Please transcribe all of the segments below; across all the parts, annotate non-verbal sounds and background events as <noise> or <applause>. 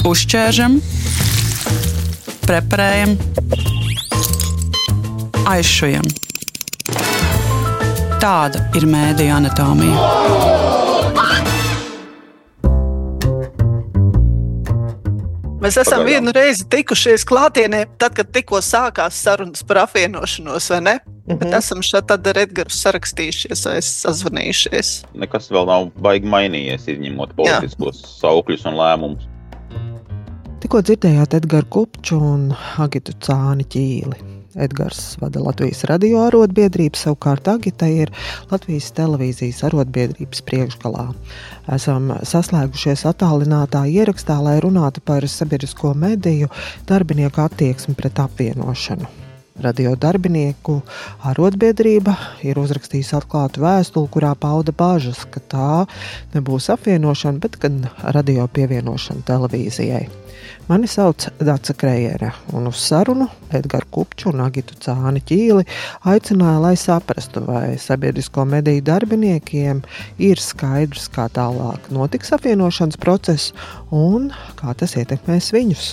Uzķēršam, preparējam, aizšujam. Tāda ir mēdija anatomija. Mēs esam Pagaidām. vienu reizi tikušies klātienē, tad, kad tikko sākās sarunas par apvienošanos, vai ne? Mm -hmm. Bet esam šeit ar Edgars sarakstījušies, vai sazvanījušies. Nekas vēl nav baigi mainījies, izņemot politiskos Jā. saukļus un lēmumus. Tikko dzirdējāt Edgars Kupču un Agitu Cāni ķīli. Edgars vada Latvijas radio arotbiedrību, savukārt Agita ir Latvijas televīzijas arotbiedrības priekšgalā. Esam saslēgušies attālinātā ierakstā, lai runātu par sabiedrisko mediju darbinieku attieksmi pret apvienošanu. Radio darbinieku arotbiedrība ir uzrakstījusi atklātu vēstuli, kurā pauda bažas, ka tā nebūs apvienošana, bet gan radio pievienošana televīzijai. Mani sauc Dārsa Krējere, un uz sarunu Edgars Kupču un Agitu Cāni ķīli aicināja, lai saprastu, vai sabiedrisko mediju darbiniekiem ir skaidrs, kā tālāk notiks apvienošanas process un kā tas ietekmēs viņus.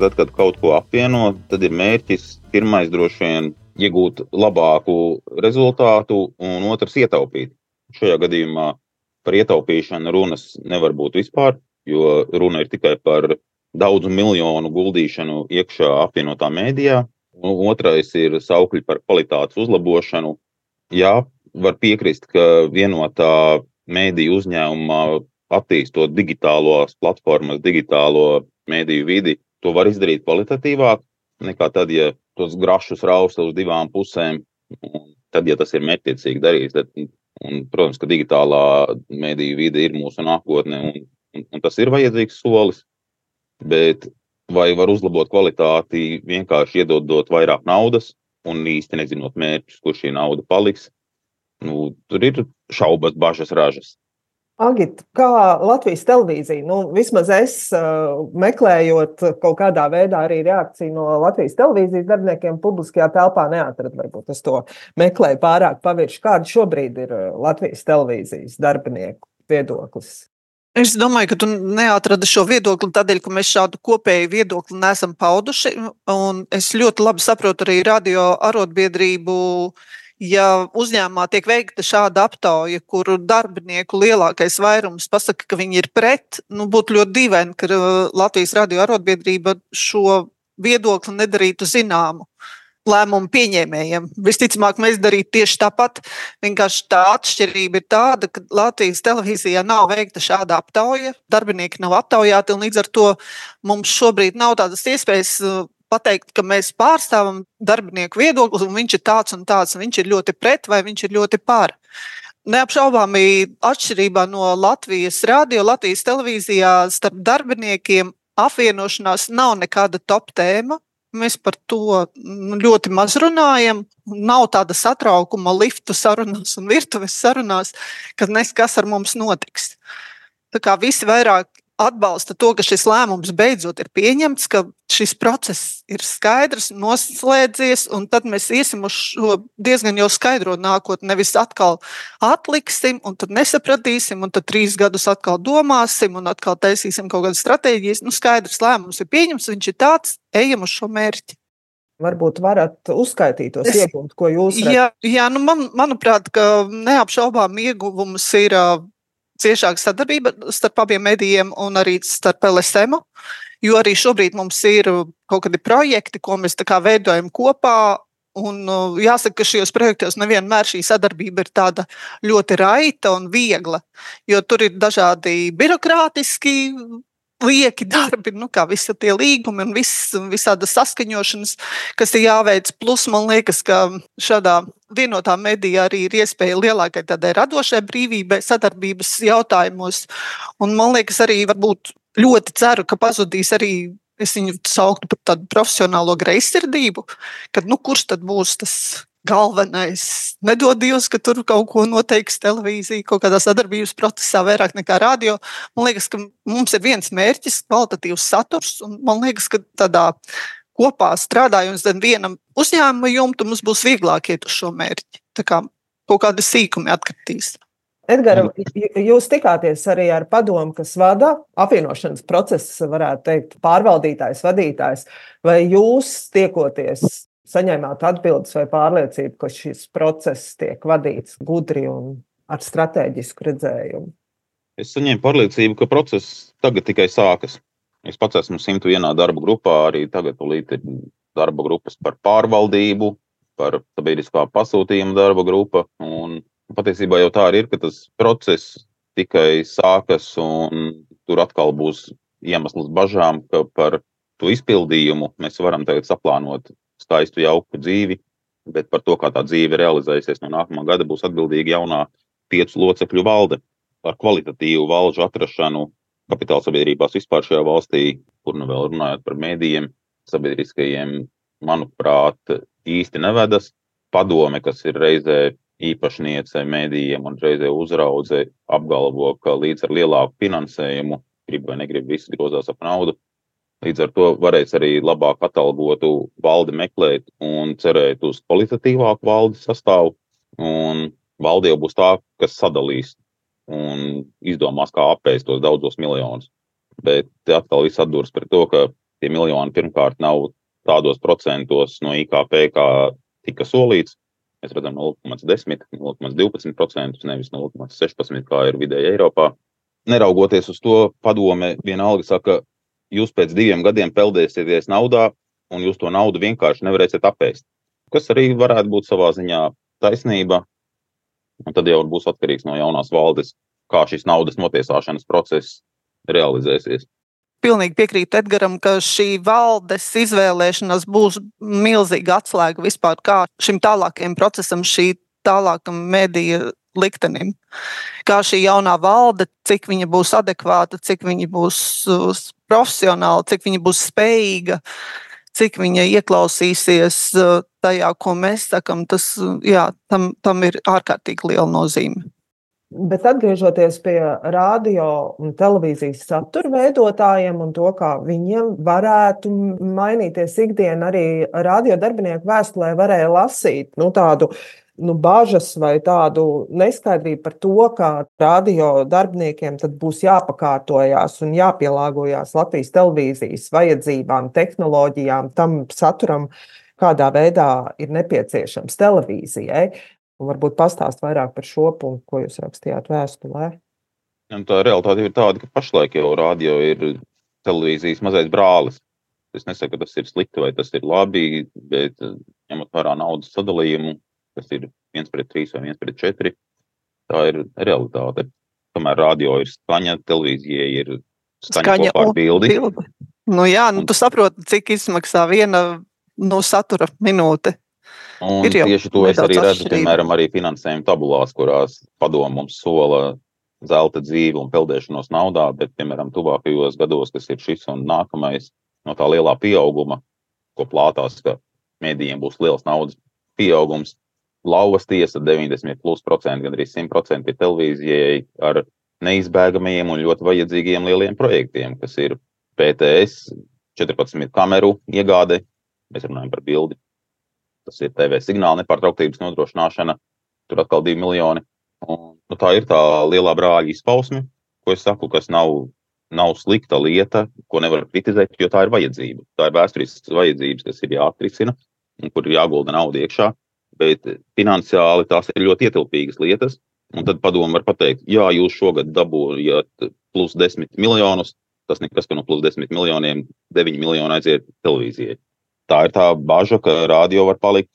Tad, kad kaut ko apvieno, tad ir mērķis pirmais droši vien iegūt labāku rezultātu, un otrs ietaupīt. Šajā gadījumā par ietaupīšanu runas nevar būt vispār jo runa ir tikai par daudzu miljonu guldīšanu iekšā apvienotā mēdījā. Otrais ir saukļi par kvalitātes uzlabošanu. Jā, var piekrist, ka vienotā mēdīju uzņēmumā attīstot digitālos platformas, digitālo mēdīju vidi, to var izdarīt kvalitatīvāk nekā tad, ja tos grašus rausta uz divām pusēm. Tad, ja tas ir mērķiecīgi darīts, tad, un, protams, ka digitālā mēdīju vide ir mūsu nākotne, un un, un tas ir vajadzīgs solis. Bet vai var uzlabot kvalitāti vienkārši iedodot vairāk naudas un īsti nezinot mērķus, kur šī nauda paliks? Nu, tur ir šaubas, bažas, ražas. Agit, kā Latvijas televīzija, nu, vismaz es uh, meklējot kaut kādā veidā arī reakciju no Latvijas televīzijas darbiniekiem, publiskajā telpā neatradu. Varbūt es to meklēju pārāk pavirši. Kāda šobrīd ir Latvijas televīzijas darbinieku viedoklis? Es domāju, ka tu neatradi šo viedokli tādēļ, ka mēs šādu kopēju viedokli neesam pauduši. Es ļoti labi saprotu arī radio arotbiedrību. Ja uzņēmumā tiek veikta šāda aptauja, kur darbinieku lielākais vairums pasaka, ka viņi ir pret, nu, būtu ļoti dīvaini, ka uh, Latvijas radio arotbiedrība šo viedokli nedarītu zināmu. Lēmumu pieņēmējiem. Visticamāk, mēs darītu tieši tāpat. Vienkārši tā atšķirība ir tāda, ka Latvijas televīzijā nav veikta šāda aptauja, darbinieki nav aptaujāti, un līdz ar to mums šobrīd nav tādas iespējas uh, pateikt, ka mēs pārstāvam darbinieku viedokli, un viņš ir tāds un tāds, un viņš ir ļoti pret vai viņš ir ļoti pār. Neapšaubāmi atšķirībā no Latvijas radio, Latvijas televīzijā starp darbiniekiem apvienošanās nav nekāda top tēma. Mēs par to ļoti maz runājam. Nav tāda satraukuma liftu sarunās un virtuves sarunās, ka neskas ar mums notiks. Tā kā visi vairāk atbalsta to, ka šis lēmums beidzot ir pieņemts, ka šis process ir skaidrs, noslēdzies, un tad mēs iesim uz šo diezgan jau skaidro nākotni. Nevis atkal atliksim, un tad nesapratīsim, un tad trīs gadus atkal domāsim, un atkal taisīsim kaut kādas stratēģijas. Nu, skaidrs lēmums ir pieņemts, viņš ir tāds, ejam uz šo mērķi. Varbūt varat uzskaitīt tos ieguvumus, ko jūs redzat. Jā, jā nu man, manuprāt, ka neapšaubām ieguvums ir ciešāka sadarbība starp abiem medijiem un arī starp LSM. Jo arī šobrīd mums ir kaut kādi projekti, ko mēs veidojam kopā. Un jāsaka, ka šajos projektos nevienmēr šī sadarbība ir tāda ļoti raita un viegla, jo tur ir dažādi birokrātiski lieki <laughs> darbi, nu, kā visi tie līgumi un viss, visādas saskaņošanas, kas ir jāveic. Plus, man liekas, ka šādā vienotā medijā arī ir iespēja lielākai tādai radošai brīvībai, sadarbības jautājumos. Un man liekas, arī varbūt ļoti ceru, ka pazudīs arī. Es viņu sauktu par tādu profesionālo greizsirdību, kad nu, kurš tad būs tas galvenais. Nedod Dievs, ka tur kaut ko noteiks televīzija, kaut kādā sadarbības procesā, vairāk nekā radio. Man liekas, ka mums ir viens mērķis, kvalitatīvs saturs, un man liekas, ka tādā kopā strādājot zem vienam uzņēmuma jumta, mums būs vieglāk iet uz šo mērķi. Tā kā kaut kādi sīkumi atkritīs. Edgars, jūs tikāties arī ar padomu, kas vada apvienošanas procesu, varētu teikt, pārvaldītājs, vadītājs. Vai jūs tiekoties, saņēmāt atbildes vai pārliecību, ka šis process tiek vadīts gudri un ar strateģisku redzējumu? Es saņēmu pārliecību, ka process tagad tikai sākas. Es pats esmu 101. darba grupā, arī tagad ir darba grupas par pārvaldību, par sabiedriskā pasūtījuma darba grupa. Un Patiesībā jau tā arī ir, ka tas process tikai sākas, un tur atkal būs iemesls bažām, ka par to izpildījumu mēs varam tagad saplānot skaistu, jauku dzīvi, bet par to, kā tā dzīve realizēsies no nākamā gada, būs atbildīga jaunā piecu locekļu valde par kvalitatīvu valžu atrašanu kapitāla sabiedrībās vispār šajā valstī, kur nu vēl runājot par mēdījiem, sabiedriskajiem, manuprāt, īsti nevedas. Padome, kas ir reizē īpašniece mēdījiem un reizē uzraudze apgalvo, ka līdz ar lielāku finansējumu, grib vai negrib, viss grozās ap naudu. Līdz ar to varēs arī labāk atalgotu valdi meklēt un cerēt uz kvalitatīvāku valdes sastāvu. Un valde jau būs tā, kas sadalīs un izdomās, kā apēst tos daudzos miljonus. Bet atkal viss atduras par to, ka tie miljoni pirmkārt nav tādos procentos no IKP, kā tika solīts. Mēs redzam 0,10, 0,12%, nevis 0,16%, kā ir vidēji Eiropā. Neraugoties uz to, padome vienalga saka, jūs pēc diviem gadiem peldēsieties naudā, un jūs to naudu vienkārši nevarēsiet apēst. Kas arī varētu būt savā ziņā taisnība. Un tad jau būs atkarīgs no jaunās valdes, kā šis naudas notiesāšanas process realizēsies pilnīgi piekrītu Edgaram, ka šī valdes izvēlēšanās būs milzīga atslēga vispār kā šim tālākajam procesam, šī tālākam mediju liktenim. Kā šī jaunā valde, cik viņa būs adekvāta, cik viņa būs profesionāla, cik viņa būs spējīga, cik viņa ieklausīsies tajā, ko mēs sakam, tas jā, tam, tam ir ārkārtīgi liela nozīme. Bet atgriežoties pie radio un televīzijas satura veidotājiem un to, kā viņiem varētu mainīties ikdienā, arī radio darbinieku vēstulē varēja lasīt nu, tādu nu, bažas vai tādu neskaidrību par to, ka radio darbiniekiem būs jāpakārtojas un jāpielāgojas Latvijas televīzijas vajadzībām, tehnoloģijām, tam saturam, kādā veidā ir nepieciešams televīzijai. Un varbūt pastāst vairāk par šo punktu, ko jūs rakstījāt vēstulē. Un tā realitāte ir tāda, ka pašlaik jau rādio ir televīzijas mazais brālis. Es nesaku, ka tas ir slikti vai tas ir labi, bet ņemot vērā naudas sadalījumu, kas ir viens pret trīs vai viens pret četri, tā ir realitāte. Kamēr radio ir skaņa, televīzijai ir skaņa, skaņa kopā ar bildi. bildi. Nu jā, nu tu saproti, cik izmaksā viena nu, satura minūte. Un tieši to es arī redzu, piemēram, arī finansējuma tabulās, kurās padomu mums sola zelta dzīvi un peldēšanos naudā, bet, piemēram, tuvākajos gados, kas ir šis un nākamais, no tā lielā pieauguma, ko plātās, ka mēdījiem būs liels naudas pieaugums, lauvas tiesa 90 plus procenti, gandrīz 100 procenti ir televīzijai ar neizbēgamajiem un ļoti vajadzīgiem lieliem projektiem, kas ir PTS, 14 kameru iegāde, mēs runājam par bildi, tas ir TV signāla nepārtrauktības nodrošināšana, tur atkal divi miljoni. Un, nu, tā ir tā lielā brāļa izpausme, ko es saku, kas nav, nav slikta lieta, ko nevar kritizēt, jo tā ir vajadzība. Tā ir vēsturiskas vajadzības, kas ir jāatrisina un kur ir jāgulda nauda iekšā. Bet finansiāli tās ir ļoti ietilpīgas lietas. Un tad padomu var pateikt, jā, jūs šogad dabūjāt plus 10 miljonus. Tas nekas, ka no plus 10 miljoniem 9 miljoni aiziet televīzijai tā ir tā bažas, ka rādio var palikt.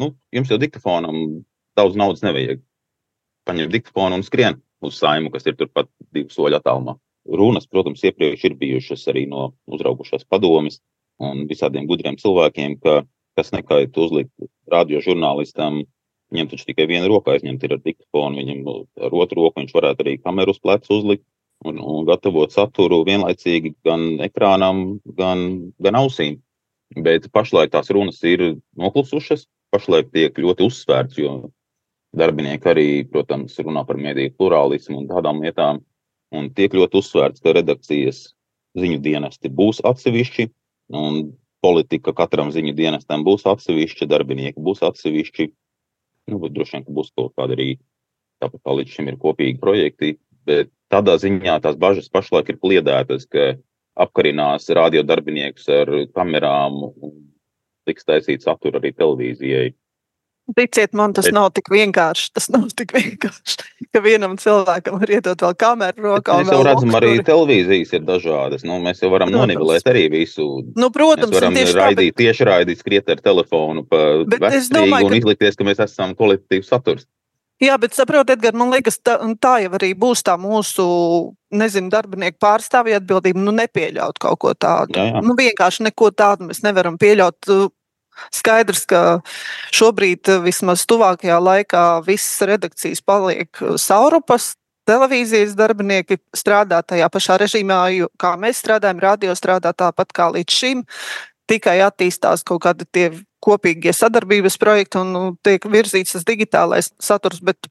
Nu, jums jau diktafonam daudz naudas nevajag. Paņem diktafonu un skrien uz saimu, kas ir turpat divu soļu attālumā. Runas, protams, iepriekš ir bijušas arī no uzraugušās padomes un visādiem gudriem cilvēkiem, ka kas nekait uzlikt radio žurnālistam. Viņam taču tikai viena roka aizņemt ir ar diktafonu, viņam ar otru roku viņš varētu arī kameru uz pleca uzlikt un, un gatavot saturu vienlaicīgi gan ekrānam, gan, gan ausīm. Bet pašlaik tās runas ir noklusušas, pašlaik tiek ļoti uzsvērts, jo darbinieki arī, protams, runā par mediju plurālismu un tādām lietām. Un tiek ļoti uzsvērts, ka redakcijas ziņu dienesti būs atsevišķi, un politika katram ziņu dienestam būs atsevišķa, darbinieki būs atsevišķi. Nu, droši vien, ka būs kaut kāda arī tāpat kā līdz šim ir kopīgi projekti, bet tādā ziņā tās bažas pašlaik ir kliedētas, ka apkarinās radiodarbiniekus ar kamerām un tiks taisīt saturu arī televīzijai. Ticiet man, tas Bet... nav tik vienkārši. Tas nav tik vienkārši, ka vienam cilvēkam var iedot vēl kameru rokā. Mēs jau redzam, arī televīzijas ir dažādas. Nu, mēs jau varam protams. nonivelēt arī visu. Nu, protams, mēs varam tieši raidīt, tāpēc... tieši raidīt, skriet ar telefonu pa vecrīgu un ka... izlikties, ka mēs esam kvalitatīvs saturs. Jā, bet saprotiet, Edgars, man liekas, tā, tā jau arī būs tā mūsu, nezinu, darbinieku pārstāvja atbildība, nu, nepieļaut kaut ko tādu. Jā, jā. Nu, vienkārši neko tādu mēs nevaram pieļaut. Skaidrs, ka šobrīd, vismaz tuvākajā laikā, visas redakcijas paliek saurupas. Televīzijas darbinieki strādā tajā pašā režīmā, kā mēs strādājam, radio strādā tāpat kā līdz šim. Tikai attīstās kaut kādi tie kopīgie sadarbības projekti un nu, tiek virzīts tas digitālais saturs. Bet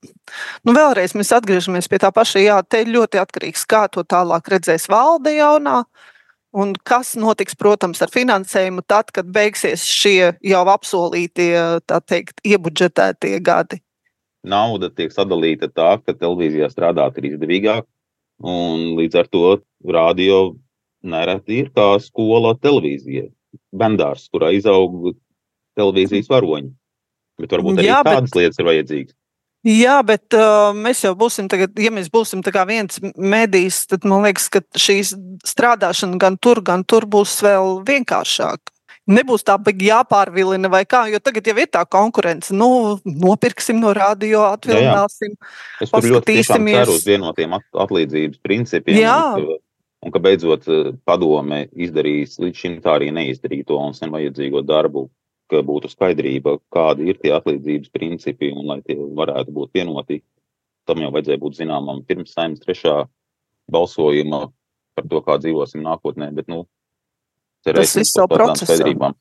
nu, vēlreiz mēs atgriežamies pie tā paša. Jā, te ļoti atkarīgs, kā to tālāk redzēs valde jaunā. Un kas notiks, protams, ar finansējumu tad, kad beigsies šie jau apsolītie, tā teikt, iebudžetētie gadi? Nauda tiek sadalīta tā, ka televīzijā strādāt ir izdevīgāk, un līdz ar to radio nereti ir kā skola televīzijai. Bendārs, kurā izaug televīzijas varoņi. Bet varbūt arī Jā, tādas bet... lietas ir vajadzīgas. Jā, bet uh, mēs jau būsim, tagad, ja mēs būsim viens medijs, tad man liekas, ka šī strādāšana gan tur, gan tur būs vēl vienkāršāka. Nebūs tā jāpārvilina vai kā, jo tagad jau ir tā konkurence. Nu, nopirksim no radio, atvilināsim. Jā, jā. Es tur ļoti uz vienotiem atlīdzības principiem. Jā. Un, un ka beidzot uh, padome izdarīs līdz šim tā arī neizdarīto un sen vajadzīgo darbu ka būtu skaidrība, kādi ir tie atlīdzības principi un lai tie varētu būt vienoti. Tam jau vajadzēja būt zināmam pirms saimnes trešā balsojuma par to, kā dzīvosim nākotnē. Bet, nu, cerēsim, tas viss jau procesā.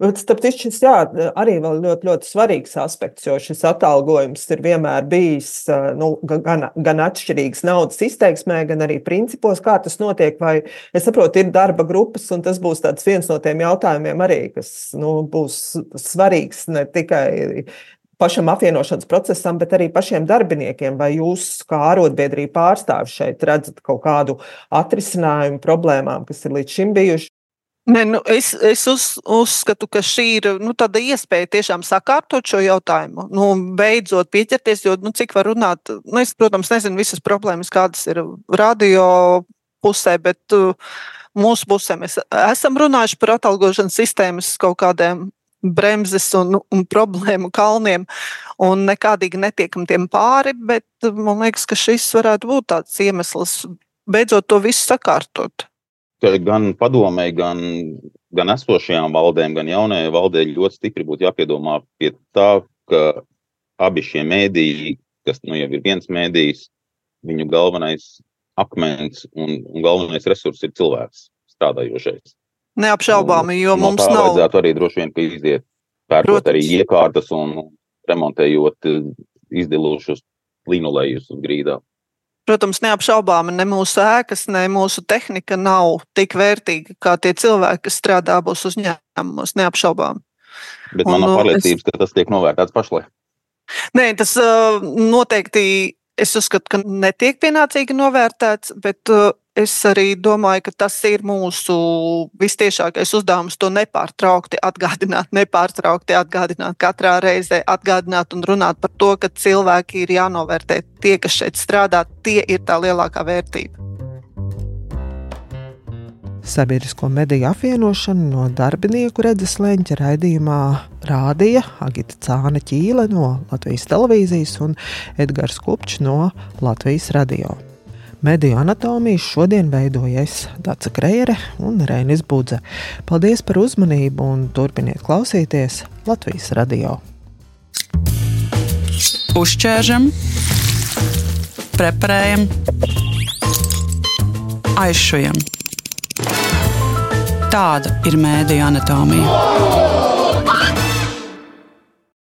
Starp citu, šis jā, arī vēl ļoti, ļoti svarīgs aspekts, jo šis atalgojums ir vienmēr bijis nu, gan, gan atšķirīgs naudas izteiksmē, gan arī principos, kā tas notiek. Vai es saprotu, ir darba grupas, un tas būs viens no tiem jautājumiem arī, kas nu, būs svarīgs ne tikai pašam apvienošanas procesam, bet arī pašiem darbiniekiem. Vai jūs, kā arotbiedrība pārstāvis, šeit redzat kaut kādu atrisinājumu problēmām, kas ir līdz šim bijušas? Ne, nu, es es uz, uzskatu, ka šī ir nu, iespēja tiešām sakārtot šo jautājumu. Nu, beidzot, pieķerties, jo nu, cik var runāt, nu, es, protams, nezinu visas problēmas, kādas ir radio pusē, bet uh, mūsu pusē mēs esam runājuši par atalgošanas sistēmas kaut kādiem bremzes un, un problēmu kalniem, un nekādīgi netiekam tiem pāri. Bet man liekas, ka šis varētu būt tāds iemesls beidzot to visu sakārtot gan padomēji, gan, gan esošajām valdēm, gan jaunajai valdē ļoti stipri būtu jāpiedomā pie tā, ka abi šie mēdīji, kas nu jau ir viens mēdījis, viņu galvenais akmens un, un galvenais resurs ir cilvēks strādājošais. Neapšaubāmi, jo no mums nav. vajadzētu arī droši vien iziet, pērkot Protams. arī iekārtas un remontējot izdilušus linolejus uz grīdām. Protams, neapšaubāmi ne mūsu ēkas, ne mūsu tehnika nav tik vērtīga, kā tie cilvēki, kas strādā būs uzņēmumos. Neapšaubāmi. Bet man nav pārliecības, es... ka tas tiek novērtēts pašlaik. Nē, tas uh, noteikti es uzskatu, ka netiek pienācīgi novērtēts, bet uh, es arī domāju, ka tas ir mūsu vistiešākais uzdevums to nepārtraukti atgādināt, <laughs> nepārtraukti atgādināt katrā reizē, atgādināt un runāt par to, ka cilvēki ir jānovērtē. Tie, kas šeit strādā, tie ir tā lielākā vērtība. Sabiedrisko mediju apvienošanu no darbinieku redzes leņķa raidījumā rādīja Agita Cāna Ķīle no Latvijas televīzijas un Edgars Kupčs no Latvijas radio. Mediju anatomiju šodien veidojas Dārsa Kreire un Reinis Budze. Paldies par uzmanību un turpiniet klausīties Latvijas radio. Uzķēršam, preparējam, aizšujam. Tāda ir mēdīņa anatomija.